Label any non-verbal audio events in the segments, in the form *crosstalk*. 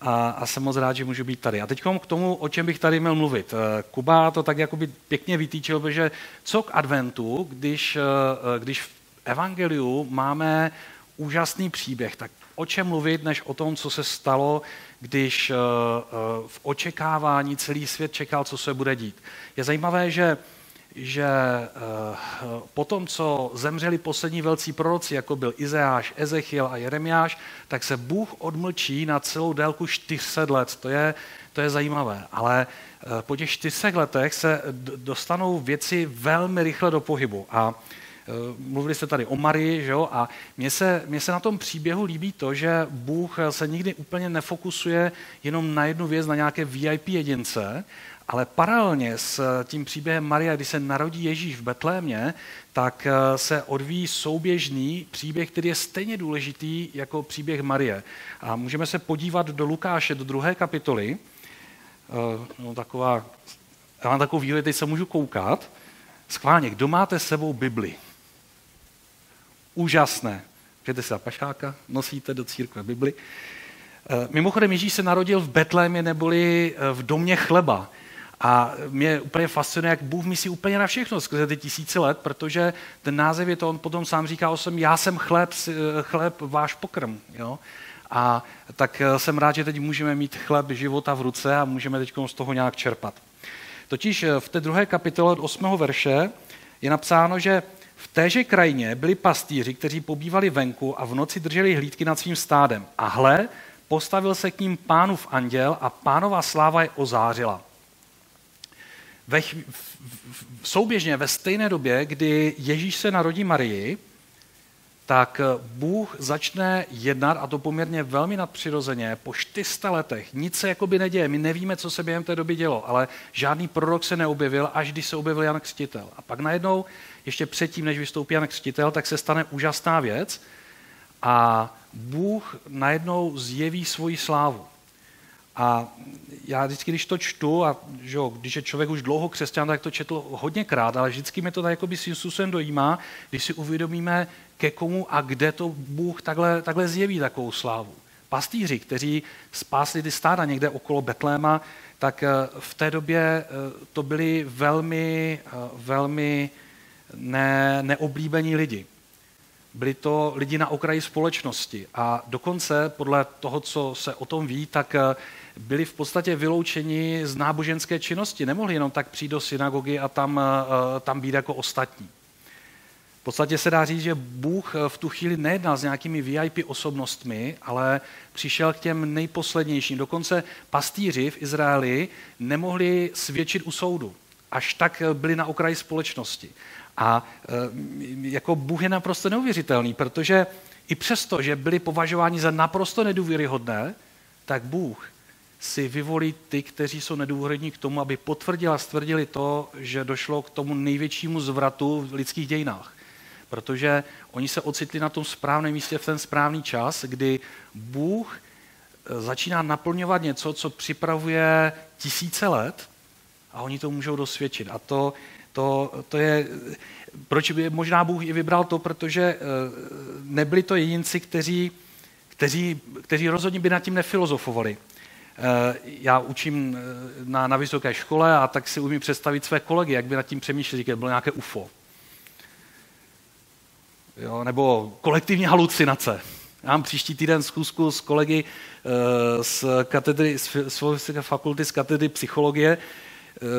a, a jsem moc rád, že můžu být tady. A teď k tomu, o čem bych tady měl mluvit. Kuba to tak jakoby pěkně vytýčil, protože co k adventu, když, když v evangeliu máme úžasný příběh, tak o čem mluvit, než o tom, co se stalo, když v očekávání celý svět čekal, co se bude dít. Je zajímavé, že že uh, po tom, co zemřeli poslední velcí proroci, jako byl Izeáš, Ezechiel a Jeremiáš, tak se Bůh odmlčí na celou délku 400 let. To je, to je zajímavé. Ale uh, po těch 400 letech se dostanou věci velmi rychle do pohybu. A uh, mluvili jste tady o Marii, že jo? a mně se, mně se na tom příběhu líbí to, že Bůh se nikdy úplně nefokusuje jenom na jednu věc, na nějaké VIP jedince, ale paralelně s tím příběhem Maria, kdy se narodí Ježíš v Betlémě, tak eh, se odvíjí souběžný příběh, který je stejně důležitý jako příběh Marie. A můžeme se podívat do Lukáše, do druhé kapitoly. Eh, no, taková, já mám takovou výhled, teď se můžu koukat. Schválně, kdo máte s sebou Bibli? Úžasné. Můžete si pašáka, nosíte do církve Bibli. Eh, mimochodem Ježíš se narodil v Betlémě neboli v domě chleba. A mě úplně fascinuje, jak Bůh myslí úplně na všechno skrze ty tisíce let, protože ten název je to, on potom sám říká o jsem, já jsem chléb, chléb váš pokrm. Jo? A tak eh, jsem rád, že teď můžeme mít chléb života v ruce a můžeme teď z toho nějak čerpat. Totiž eh, v té druhé kapitole od 8. verše je napsáno, že v téže krajině byli pastýři, kteří pobývali venku a v noci drželi hlídky nad svým stádem. A hle, postavil se k ním pánův anděl a pánová sláva je ozářila ve, v, v, souběžně ve stejné době, kdy Ježíš se narodí Marii, tak Bůh začne jednat, a to poměrně velmi nadpřirozeně, po 400 letech. Nic se jakoby neděje, my nevíme, co se během té doby dělo, ale žádný prorok se neobjevil, až když se objevil Jan Křtitel. A pak najednou, ještě předtím, než vystoupí Jan Křtitel, tak se stane úžasná věc a Bůh najednou zjeví svoji slávu. A já vždycky, když to čtu, a že když je člověk už dlouho křesťan, tak to četl hodněkrát, ale vždycky mi to tak jakoby svým způsobem dojímá, když si uvědomíme, ke komu a kde to Bůh takhle, takhle zjeví takovou slávu. Pastýři, kteří spásli ty stáda někde okolo Betléma, tak eh, v té době eh, to byli velmi, eh, velmi ne, neoblíbení lidi. Byli to lidi na okraji společnosti a dokonce podle toho, co se o tom ví, tak byli v podstatě vyloučeni z náboženské činnosti. Nemohli jenom tak přijít do synagogy a tam, eh, tam být jako ostatní. V podstatě se dá říct, že Bůh v tu chvíli nejednal s nějakými VIP osobnostmi, ale přišel k těm nejposlednějším. Dokonce pastýři v Izraeli nemohli svědčit u soudu. Až tak byli na okraji společnosti. A eh, jako Bůh je naprosto neuvěřitelný, protože i přesto, že byli považováni za naprosto nedůvěryhodné, tak Bůh si vyvolí ty, kteří jsou nedůvodní k tomu, aby potvrdili a stvrdili to, že došlo k tomu největšímu zvratu v lidských dějinách. Protože oni se ocitli na tom správném místě v ten správný čas, kdy Bůh eh, začíná naplňovat něco, co připravuje tisíce let a oni to můžou dosvědčit. A to, to, to je, proč by možná Bůh i vybral to, protože eh, nebyli to jedinci, kteří, kteří, kteří rozhodně by nad tím nefilozofovali. Eh, já učím eh, na, na vysoké škole a tak si umím představit své kolegy, jak by nad tím přemýšleli, že bylo nějaké UFO. Jo, nebo kolektivní halucinace. Já mám příští týden schůzku s kolegy eh, z katedry, z fakulty z katedry psychologie,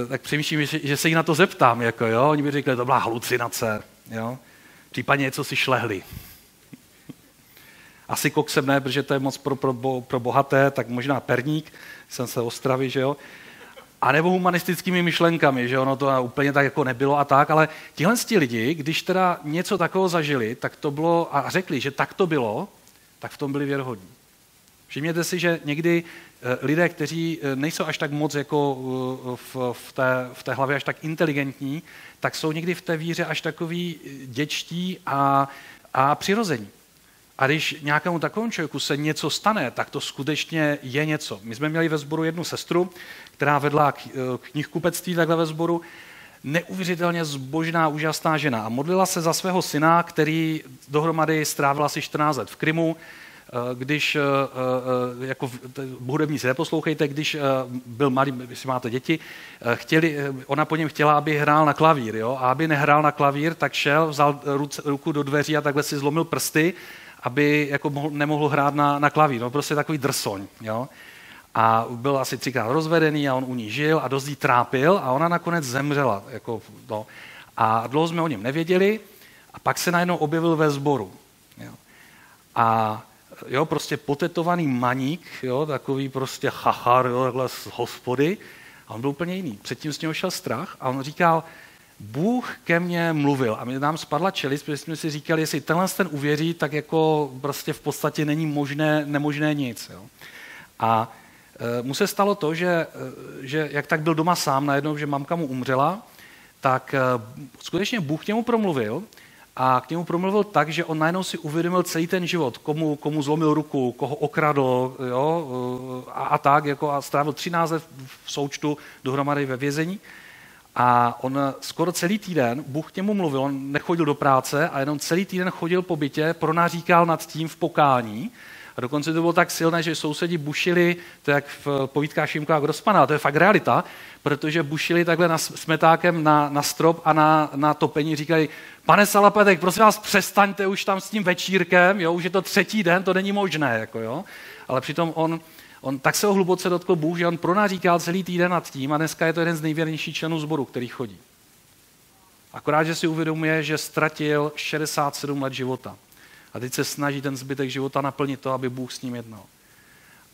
tak přemýšlím, že, že se jich na to zeptám. Jako, jo? Oni by řekli, to byla halucinace. Jo? Případně něco si šlehli. Asi koksem ne, protože to je moc pro, pro, pro bohaté, tak možná perník, jsem se Ostravy, že jo. A nebo humanistickými myšlenkami, že ono to úplně tak jako nebylo a tak, ale tihle ti lidi, když teda něco takového zažili, tak to bylo a řekli, že tak to bylo, tak v tom byli věrohodní. Všimněte si, že někdy eh, lidé, kteří eh, nejsou až tak moc jako eh, v, v, té, v té hlavě až tak inteligentní, tak jsou někdy v té víře až takový děčtí a, a přirození. A když nějakému takovému člověku se něco stane, tak to skutečně je něco. My jsme měli ve sboru jednu sestru, která vedla knihkupectví takhle ve sboru, neuvěřitelně zbožná, úžasná žena a modlila se za svého syna, který dohromady strávil asi 14 let v Krymu, když, jako hudebníci neposlouchejte, když byl malý, jestli máte děti, chtěli, ona po něm chtěla, aby hrál na klavír, jo? a aby nehrál na klavír, tak šel, vzal ruku do dveří a takhle si zlomil prsty, aby jako mohl, nemohl hrát na, na klavír. No, prostě takový drsoň. Jo? A byl asi třikrát rozvedený a on u ní žil a dost jí trápil a ona nakonec zemřela. Jako, no. A dlouho jsme o něm nevěděli a pak se najednou objevil ve sboru. Jo. A jo, prostě potetovaný maník, jo, takový prostě chachar, jo, takhle z hospody. A on byl úplně jiný. Předtím z něho šel strach a on říkal, Bůh ke mně mluvil a my nám spadla čelist, protože jsme si říkali, jestli tenhle ten uvěří, tak jako prostě v podstatě není možné, nemožné nic. Jo. A e, mu se stalo to, že, e, že jak tak byl doma sám najednou, že mamka mu umřela, tak e, skutečně Bůh k němu promluvil a k němu promluvil tak, že on najednou si uvědomil celý ten život, komu, komu zlomil ruku, koho okradl jo, a, a tak, jako a strávil 13 let v součtu dohromady ve vězení. A on skoro celý týden, Bůh k němu mluvil, on nechodil do práce a jenom celý týden chodil po bytě, pronaříkal nad tím v pokání. A dokonce to bylo tak silné, že sousedi bušili, to jak v povídkách Šimka a Grossmana, to je fakt realita, protože bušili takhle na, smetákem na, na strop a na, na topení, říkají, pane Salapetek, prosím vás, přestaňte už tam s tím večírkem, jo, už je to třetí den, to není možné, jako jo. Ale přitom on, On tak se ho hluboce dotkl Bůh, že on pronaříkal celý týden nad tím a dneska je to jeden z nejvěrnějších členů sboru, který chodí. Akorát, že si uvědomuje, že ztratil 67 let života. A teď se snaží ten zbytek života naplnit to, aby Bůh s ním jednal.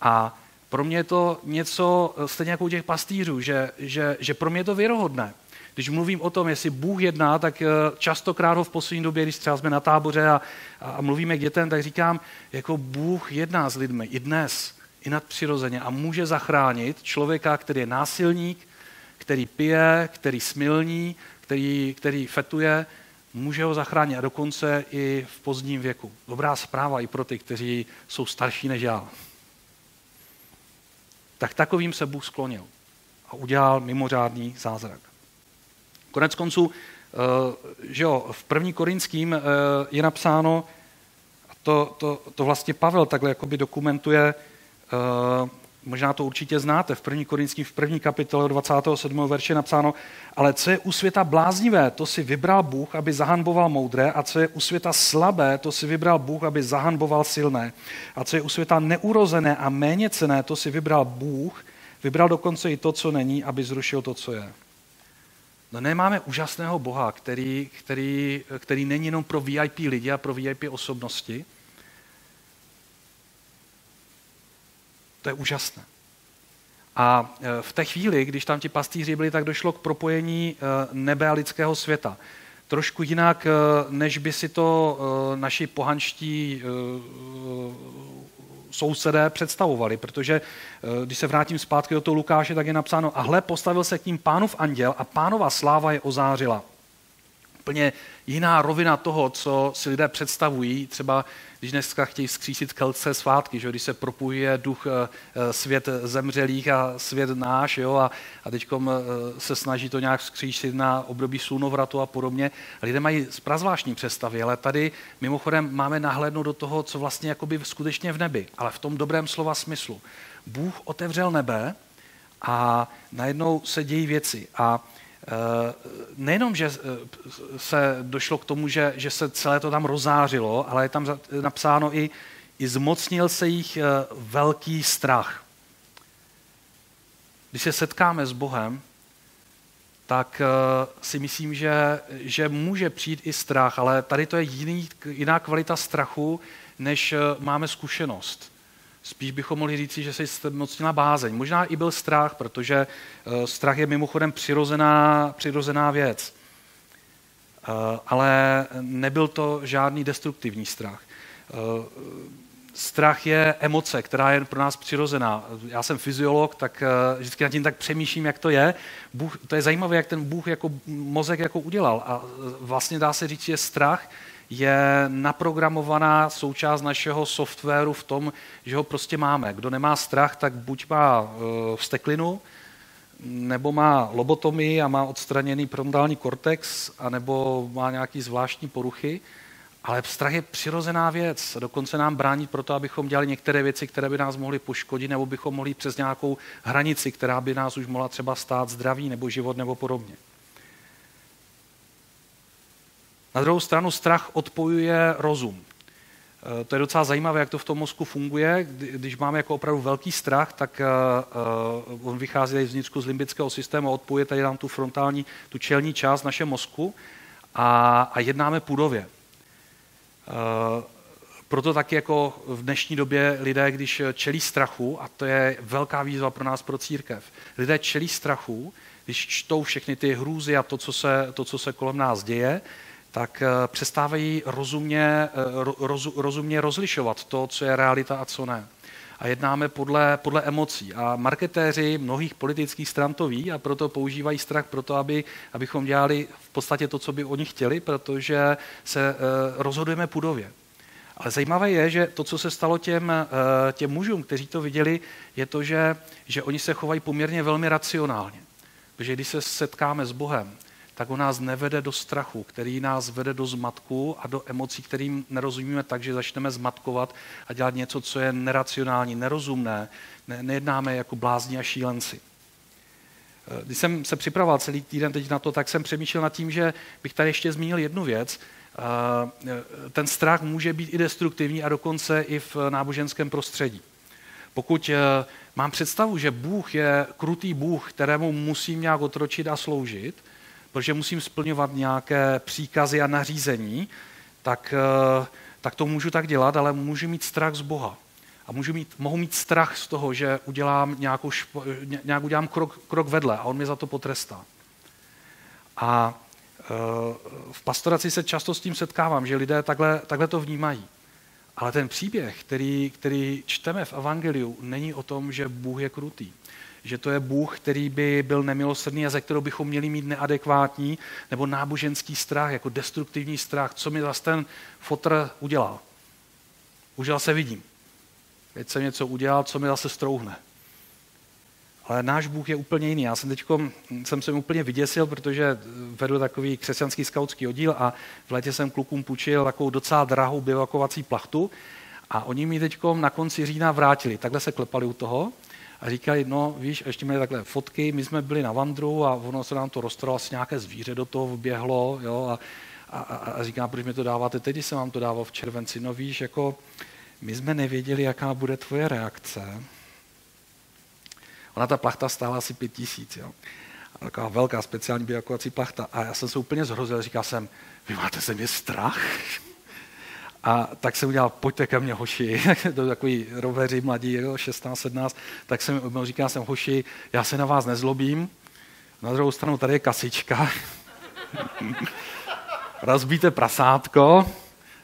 A pro mě je to něco, stejně jako u těch pastýřů, že, že, že pro mě je to věrohodné. Když mluvím o tom, jestli Bůh jedná, tak eh, častokrát ho v poslední době, když třeba jsme na táboře a, a mluvíme k dětem, tak říkám, jako Bůh jedná s lidmi i dnes i nadpřirozeně a může zachránit člověka, který je násilník, který pije, který smilní, který, který fetuje, může ho zachránit a dokonce i v pozdním věku. Dobrá zpráva i pro ty, kteří jsou starší než já. Tak takovým se Bůh sklonil a udělal mimořádný zázrak. Konec konců, eh, že jo, v první korinským eh, je napsáno, to, to, to vlastně Pavel takhle jakoby dokumentuje, možná to určitě znáte, v první korinským v první kapitole 27. verše napsáno, ale co je u světa bláznivé, to si vybral Bůh, aby zahanboval moudré, a co je u světa slabé, to si vybral Bůh, aby zahanboval silné. A co je u světa neurozené a méně cené, to si vybral Bůh, vybral dokonce i to, co není, aby zrušil to, co je. No nemáme úžasného Boha, který, který, který není jenom pro VIP lidi a pro VIP osobnosti, To je úžasné. A e, v té chvíli, když tam ti pastýři byli, tak došlo k propojení e, nebe a lidského světa. Trošku jinak, e, než by si to naši pohanští sousedé představovali, protože když se vrátím zpátky do toho Lukáše, tak je napsáno, a hle, postavil se k ním pánův anděl a pánova sláva je ozářila. Úplně jiná rovina toho, co si lidé představují, třeba když dneska chtějí skřísit kelce svátky, že? když se propuje duch eh, eh, svět zemřelých a svět náš jo? a, a teď eh, se snaží to nějak skřísit na období slunovratu a podobně. Lidé mají prazvláštní představy, ale tady mimochodem máme nahlédnout do toho, co vlastně jakoby skutečně v nebi, ale v tom dobrém slova smyslu. Bůh otevřel nebe a najednou se dějí věci. A nejenom, že eh, se došlo k tomu, že, že se celé to tam rozářilo, ale je tam napsáno i, i zmocnil se jich eh, velký strach. Když se setkáme s Bohem, tak si myslím, že, že může přijít i strach, ale tady to je jiný, jiná kvalita strachu, než máme zkušenost. Spíš bychom mohli říct, že se zmocnila bázeň. Možná i byl strach, protože eh, strach je mimochodem přirozená, přirozená věc. Eh, ale nebyl to žádný destruktivní strach. Eh, strach je emoce, která je pro nás přirozená. Já jsem fyziolog, tak vždycky nad tím tak přemýšlím, jak to je. Bůh, to je zajímavé, jak ten Bůh jako mozek jako udělal. A vlastně dá se říct, že strach je naprogramovaná součást našeho softwaru v tom, že ho prostě máme. Kdo nemá strach, tak buď má e, vsteklinu, nebo má lobotomii a má odstraněný frontální kortex, anebo má nějaký zvláštní poruchy. Ale strach je přirozená věc. Dokonce nám bránit proto, abychom dělali některé věci, které by nás mohly poškodit, nebo bychom mohli přes nějakou hranici, která by nás už mohla třeba stát zdraví nebo život nebo podobně. Na druhou stranu strach odpojuje rozum. Eh, to je docela zajímavé, jak to v tom mozku funguje. Když máme jako opravdu velký strach, tak uh, on vychází z vnitřku z limbického systému a odpojuje tady nám tu frontální, tu čelní část naše mozku a, a jednáme půdově. Proto taky jako v dnešní době lidé, když čelí strachu, a to je velká výzva pro nás, pro církev, lidé čelí strachu, když čtou všechny ty hrůzy a to, co se, to, co se kolem nás děje, tak eh, přestávají rozumně, eh, roz, rozumně rozlišovat to, co je realita a co ne. A jednáme podle, podle emocí. A marketéři mnohých politických stran to ví a proto používají strach proto, aby, abychom dělali v podstatě to, co by oni chtěli, protože se uh, rozhodujeme pudově. Ale zajímavé je, že to, co se stalo těm, těm mužům, kteří to viděli, je to, že, že oni se chovají poměrně velmi racionálně. Protože když se setkáme s Bohem, tak on nás nevede do strachu, který nás vede do zmatku a do emocí, kterým nerozumíme tak, že začneme zmatkovat a dělat něco, co je neracionální, nerozumné. Ne, nejednáme jako blázni a šílenci. Eh, když jsem se připravoval celý týden teď na to, tak jsem přemýšlel nad tím, že bych tady ještě zmínil jednu věc. Eh, ten strach může být i destruktivní a dokonce i v náboženském prostředí. Pokud eh, mám představu, že Bůh je krutý Bůh, kterému musím nějak otročit a sloužit, protože musím splňovat nějaké příkazy a nařízení, tak, eh, tak to můžu tak dělat, ale můžu mít strach z Boha. A můžu mít, mohu mít strach z toho, že udělám nějakou, nějak udělám krok, krok vedle a on mě za to potrestá. A eh, v pastoraci se často s tím setkávám, že lidé takhle, takhle to vnímají. Ale ten příběh, který, který čteme v Evangeliu, není o tom, že Bůh je krutý že to je Bůh, který by byl nemilosrdný a ze kterého bychom měli mít neadekvátní nebo náboženský strach, jako destruktivní strach. Co mi zase ten fotr udělal? Už se vidím. Teď jsem něco udělal, co mi zase strouhne. Ale náš Bůh je úplně jiný. Já jsem teď jsem se úplně vyděsil, protože vedu takový křesťanský skautský oddíl a v létě jsem klukům půjčil takovou docela drahou bivakovací plachtu a oni mi teď na konci října vrátili. Takhle se klepali u toho a říkají, no víš, ještě měli takhle fotky, my jsme byli na vandru a ono se nám to roztrlo, asi nějaké zvíře do toho vběhlo, jo, a, a, a říká, proč mi to dáváte teď, když jsem vám to dával v červenci, no víš, jako my jsme nevěděli, jaká bude tvoje reakce. Ona ta plachta stála asi pět tisíc, jo. A taková velká speciální biokovací plachta. A já jsem se úplně zhrozil, říkal jsem, vy máte se mě strach? A tak jsem udělal, pojďte ke mně, hoši, *laughs* to takový roveři mladí, 16, 17, tak jsem říkal jsem, hoši, já se na vás nezlobím, na druhou stranu tady je kasička, *laughs* rozbíte prasátko,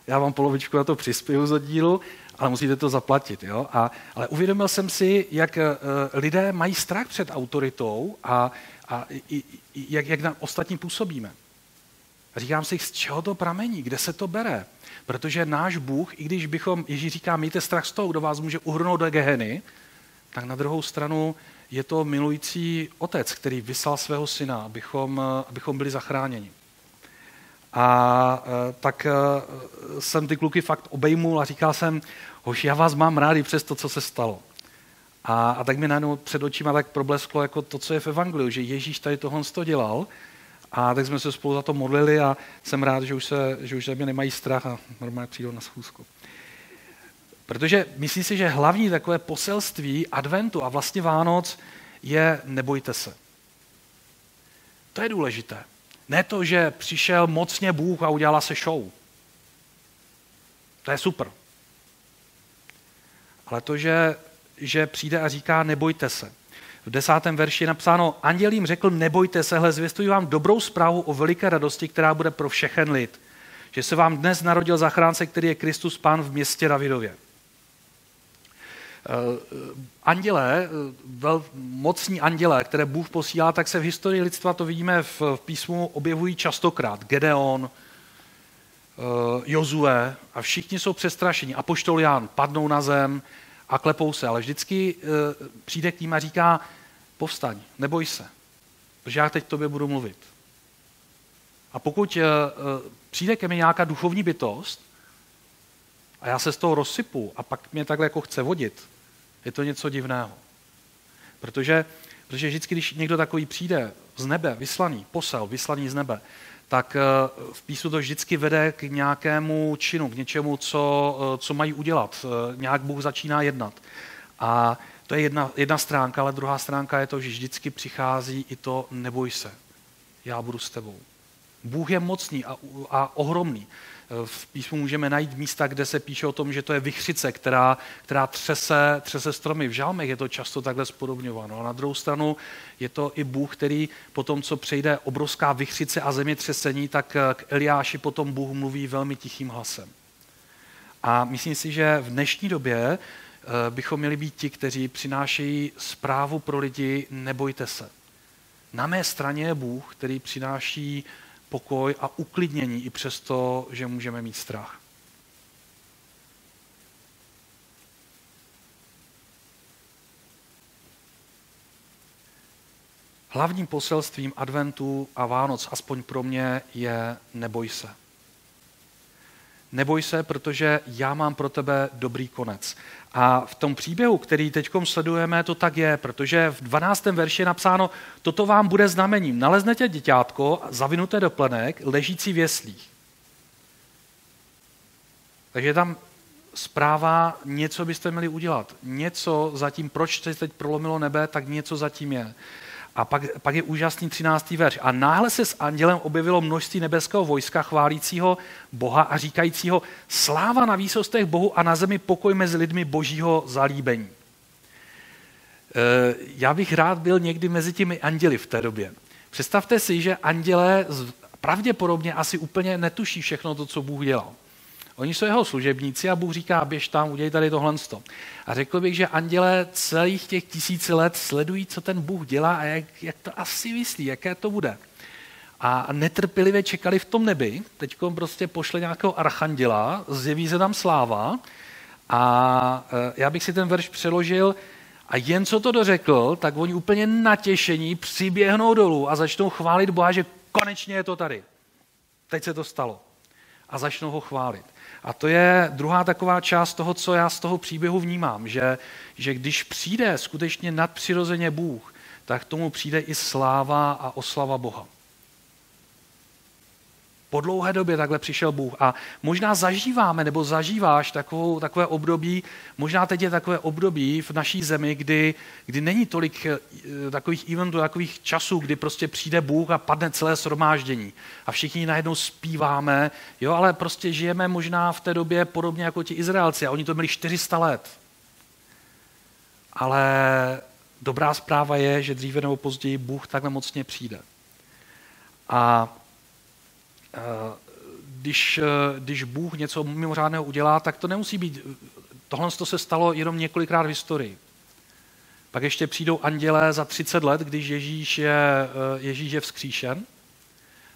já vám polovičku na to přispěju z oddílu, ale musíte to zaplatit. Jo? A, ale uvědomil jsem si, jak uh, lidé mají strach před autoritou a, a i, i, jak, jak na ostatní působíme. A říkám si, z čeho to pramení, kde se to bere? Protože náš Bůh, i když bychom, Ježíš říká, mějte strach z toho, kdo vás může uhrnout do Geheny, tak na druhou stranu je to milující otec, který vyslal svého syna, abychom, abychom byli zachráněni. A e, tak e, jsem ty kluky fakt obejmul a říkal jsem, hoši, já vás mám rádi přes to, co se stalo. A, a tak mi najednou před očima tak problesklo jako to, co je v Evangeliu, že Ježíš tady tohle to dělal a tak jsme se spolu za to modlili a jsem rád, že už, se, že už mě nemají strach a normálně přijdou na schůzku. Protože myslím si, že hlavní takové poselství adventu a vlastně Vánoc je nebojte se. To je důležité. Ne to, že přišel mocně Bůh a udělala se show. To je super. Ale to, že, že přijde a říká nebojte se v desátém verši je napsáno, anděl jim řekl, nebojte se, hle, zvěstuji vám dobrou zprávu o veliké radosti, která bude pro všechen lid. Že se vám dnes narodil zachránce, který je Kristus Pán v městě Davidově. Eh, anděle, eh, vel, mocní anděle, které Bůh posílá, tak se v historii lidstva, to vidíme v, v písmu, objevují častokrát. Gedeon, eh, Jozue a všichni jsou přestrašeni. Apoštol Jan padnou na zem, a klepou se, ale vždycky uh, přijde k ním a říká, povstaň, neboj se, protože já teď tobě budu mluvit. A pokud uh, přijde ke mně nějaká duchovní bytost a já se z toho rozsypu a pak mě takhle jako chce vodit, je to něco divného. Protože, protože vždycky, když někdo takový přijde z nebe, vyslaný, posel, vyslaný z nebe, tak eh, v písmu to vždycky vede k nějakému činu, k něčemu, co, eh, co mají udělat. Eh, nějak Bůh začíná jednat. A to je jedna, jedna stránka, ale druhá stránka je to, že vždycky přichází i to neboj se, já budu s tebou. Bůh je mocný a, a ohromný. V písmu můžeme najít místa, kde se píše o tom, že to je vychřice, která, která třese, třese stromy. V žalmech je to často takhle spodobňováno. A na druhou stranu je to i Bůh, který po tom, co přejde obrovská vychřice a zemětřesení, tak k Eliáši potom Bůh mluví velmi tichým hlasem. A myslím si, že v dnešní době eh, bychom měli být ti, kteří přinášejí zprávu pro lidi, nebojte se. Na mé straně je Bůh, který přináší pokoj a uklidnění i přesto, že můžeme mít strach. Hlavním poselstvím adventu a Vánoc, aspoň pro mě, je neboj se. Neboj se, protože já mám pro tebe dobrý konec. A v tom příběhu, který teď sledujeme, to tak je, protože v 12. verši je napsáno, toto vám bude znamením. Naleznete děťátko, zavinuté do plenek, ležící v jeslích. Takže je tam zpráva, něco byste měli udělat. Něco zatím, proč se teď prolomilo nebe, tak něco zatím je. A pak, pak je úžasný 13. verš. A náhle se s andělem objevilo množství nebeského vojska chválícího Boha a říkajícího sláva na výsostech Bohu a na zemi pokoj mezi lidmi božího zalíbení. E, já bych rád byl někdy mezi těmi anděli v té době. Představte si, že andělé pravděpodobně asi úplně netuší všechno to, co Bůh dělal. Oni jsou jeho služebníci a Bůh říká, běž tam, udělej tady tohle. A řekl bych, že anděle celých těch tisíci let sledují, co ten Bůh dělá a jak, jak to asi myslí, jaké to bude. A netrpělivě čekali v tom nebi, teď prostě pošle nějakého archanděla, zjeví se tam sláva a e, já bych si ten verš přeložil a jen co to dořekl, tak oni úplně natěšení přiběhnou dolů a začnou chválit Boha, že konečně je to tady. Teď se to stalo. A začnou ho chválit. A to je druhá taková část toho, co já z toho příběhu vnímám, že, že když přijde skutečně nadpřirozeně Bůh, tak tomu přijde i sláva a oslava Boha. Po dlouhé době takhle přišel Bůh a možná zažíváme nebo zažíváš takovou, takové období, možná teď je takové období v naší zemi, kdy, kdy není tolik eh, takových eventů, takových časů, kdy prostě přijde Bůh a padne celé shromáždění a všichni najednou zpíváme, jo, ale prostě žijeme možná v té době podobně jako ti Izraelci a oni to měli 400 let. Ale dobrá zpráva je, že dříve nebo později Bůh takhle mocně přijde. A když, eh, když Bůh něco mimořádného udělá, tak to nemusí být, tohle to se stalo jenom několikrát v historii. Pak ještě přijdou andělé za 30 let, když Ježíš je, eh, Ježíš je vzkříšen.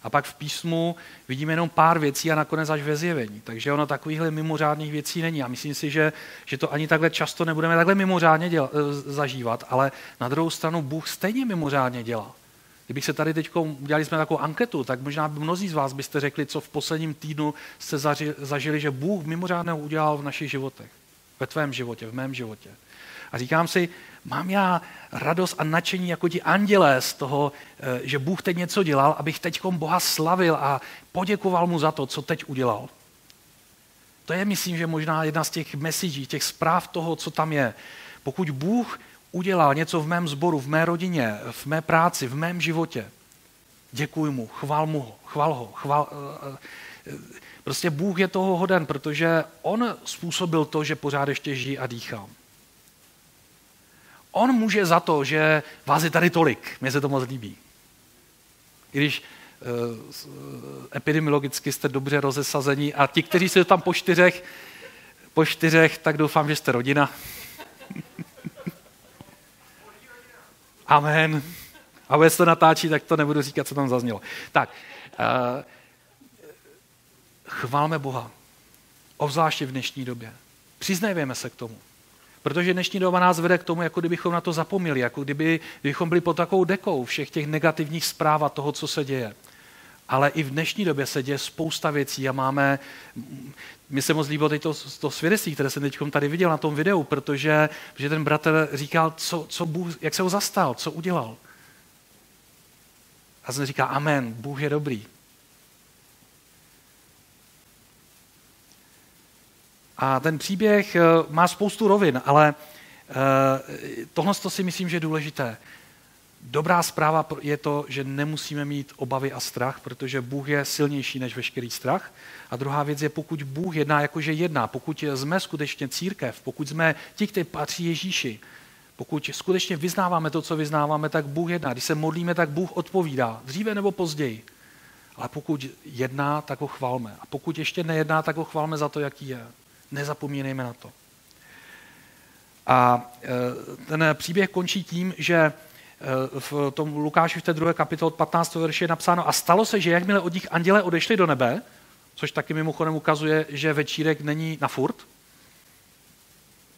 A pak v písmu vidíme jenom pár věcí a nakonec až ve zjevení. Takže ono takovýchhle mimořádných věcí není. A myslím si, že, že to ani takhle často nebudeme takhle mimořádně děla, zažívat, ale na druhou stranu Bůh stejně mimořádně dělá. Kdybych se tady teď udělali jsme takovou anketu, tak možná by mnozí z vás byste řekli, co v posledním týdnu jste zažili, že Bůh mimořádného udělal v našich životech. Ve tvém životě, v mém životě. A říkám si, mám já radost a nadšení jako ti andělé z toho, eh, že Bůh teď něco dělal, abych teď Boha slavil a poděkoval mu za to, co teď udělal. To je, myslím, že možná jedna z těch messagí, těch zpráv toho, co tam je. Pokud Bůh udělal něco v mém sboru, v mé rodině, v mé práci, v mém životě. Děkuji mu, chval mu ho, chval ho. Chval, eh, eh, prostě Bůh je toho hoden, protože on způsobil to, že pořád ještě žijí a dýchám. On může za to, že vás je tady tolik. Mně se to moc líbí. I když uh, epidemiologicky jste dobře rozesazení a ti, kteří jsou tam po čtyřech, po čtyřech, tak doufám, že jste rodina. Amen. A když to natáčí, tak to nebudu říkat, co tam zaznělo. Tak, uh, chválme Boha. Obzvláště v dnešní době. Přiznejme se k tomu. Protože dnešní doba nás vede k tomu, jako kdybychom na to zapomněli, jako kdyby, kdybychom byli pod takovou dekou všech těch negativních zpráv a toho, co se děje. Ale i v dnešní době se děje spousta věcí a máme mi se moc líbilo teď to, to svědectví, které jsem teď tady viděl na tom videu, protože že ten bratr říkal, co, co Bůh, jak se ho zastal, co udělal. A jsem říká, amen, Bůh je dobrý. A ten příběh eh, má spoustu rovin, ale eh, tohle si myslím, že je důležité. Dobrá zpráva je to, že nemusíme mít obavy a strach, protože Bůh je silnější než veškerý strach. A druhá věc je, pokud Bůh jedná jakože jedná, pokud jsme skutečně církev, pokud jsme ti, kteří patří Ježíši, pokud skutečně vyznáváme to, co vyznáváme, tak Bůh jedná. Když se modlíme, tak Bůh odpovídá, dříve nebo později. Ale pokud jedná, tak ho chvalme. A pokud ještě nejedná, tak ho chvalme za to, jaký je. Nezapomínejme na to. A e, ten příběh končí tím, že v tom Lukáši v té druhé kapitole od 15. verše je napsáno a stalo se, že jakmile od nich anděle odešli do nebe, což taky mimochodem ukazuje, že večírek není na furt,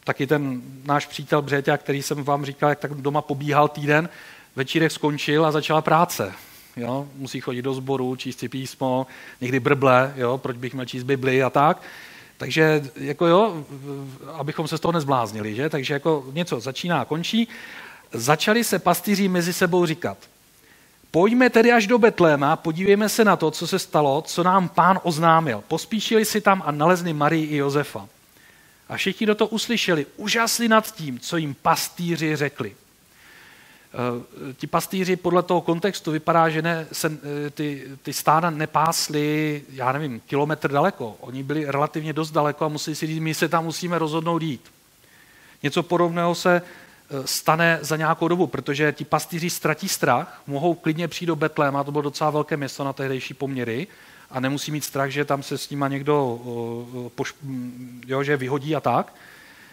taky ten náš přítel Břeťa, který jsem vám říkal, jak tak doma pobíhal týden, večírek skončil a začala práce. Jo? Musí chodit do sboru, číst si písmo, někdy brble, jo? proč bych měl číst Bibli a tak. Takže jako jo, abychom se z toho nezbláznili, že? Takže jako něco začíná a končí. Začali se pastýři mezi sebou říkat, pojďme tedy až do Betléma, podívejme se na to, co se stalo, co nám pán oznámil. Pospíšili si tam a nalezli Marii i Josefa. A všichni, kdo to uslyšeli, úžasli nad tím, co jim pastýři řekli. Eh, ti pastýři podle toho kontextu vypadá, že ne, se, eh, ty, ty stáda nepásly, já nevím, kilometr daleko. Oni byli relativně dost daleko a museli si říct, my se tam musíme rozhodnout jít. Něco podobného se stane za nějakou dobu, protože ti pastýři ztratí strach, mohou klidně přijít do Betléma, to bylo docela velké město na tehdejší poměry, a nemusí mít strach, že tam se s nima někdo poš, jo, že vyhodí a tak.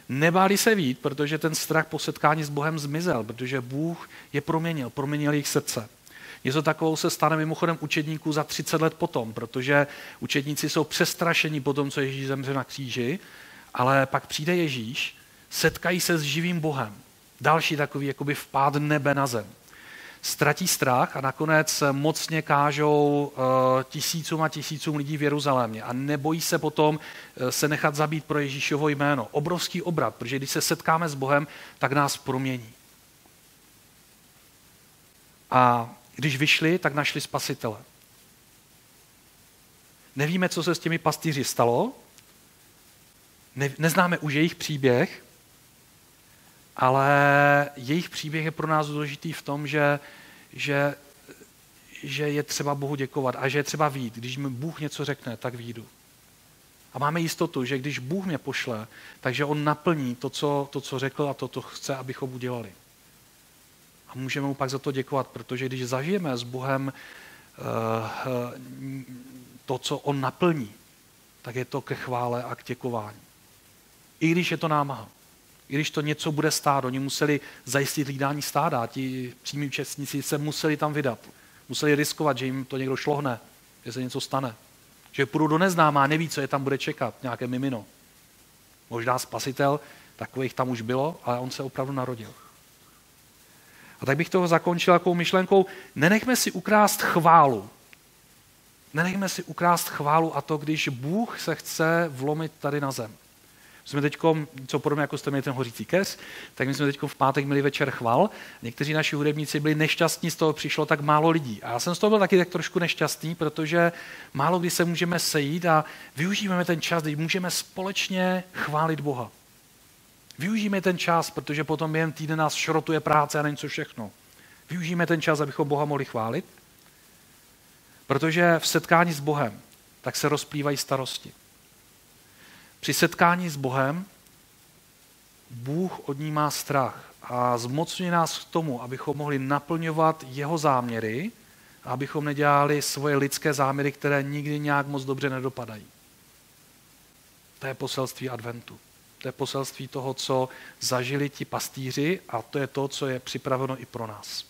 Nebáli se vít, protože ten strach po setkání s Bohem zmizel, protože Bůh je proměnil, proměnil jejich srdce. Něco takovou se stane mimochodem učedníků za 30 let potom, protože učedníci jsou přestrašení po tom, co Ježíš zemře na kříži, ale pak přijde Ježíš, setkají se s živým Bohem. Další takový jakoby vpád nebe na zem ztratí strach a nakonec mocně kážou eh, tisícům a tisícům lidí v Jeruzalémě a nebojí se potom eh, se nechat zabít pro Ježíšovo jméno. Obrovský obrat, protože když se setkáme s Bohem, tak nás promění. A když vyšli, tak našli spasitele. Nevíme, co se s těmi pastýři stalo, ne, neznáme už jejich příběh, ale jejich příběh je pro nás důležitý v tom, že, že, že je třeba Bohu děkovat a že je třeba vít. Když mi Bůh něco řekne, tak výjdu. A máme jistotu, že když Bůh mě pošle, takže On naplní to, co, to, co řekl a to, co chce, abychom udělali. A můžeme mu pak za to děkovat, protože když zažijeme s Bohem uh, to, co On naplní, tak je to ke chvále a k děkování. I když je to námaha. I když to něco bude stát, oni museli zajistit hlídání stáda, ti přímí účastníci se museli tam vydat. Museli riskovat, že jim to někdo šlohne, že se něco stane. Že půjdu do neznámá, neví, co je tam bude čekat, nějaké mimino. Možná spasitel, takových tam už bylo, ale on se opravdu narodil. A tak bych toho zakončil takovou myšlenkou, nenechme si ukrást chválu. Nenechme si ukrást chválu a to, když Bůh se chce vlomit tady na zem jsme teď, co podobně jako jste měli ten hořící keř, tak my jsme teď v pátek měli večer chval. Někteří naši hudebníci byli nešťastní, z toho přišlo tak málo lidí. A já jsem z toho byl taky tak trošku nešťastný, protože málo kdy se můžeme sejít a využíváme ten čas, kdy můžeme společně chválit Boha. Využijeme ten čas, protože potom během týdne nás šrotuje práce a není co všechno. Využijeme ten čas, abychom Boha mohli chválit, protože v setkání s Bohem tak se rozplývají starosti. Při setkání s Bohem Bůh od ní má strach a zmocňuje nás k tomu, abychom mohli naplňovat jeho záměry a abychom nedělali svoje lidské záměry, které nikdy nějak moc dobře nedopadají. To je poselství adventu. To je poselství toho, co zažili ti pastýři a to je to, co je připraveno i pro nás.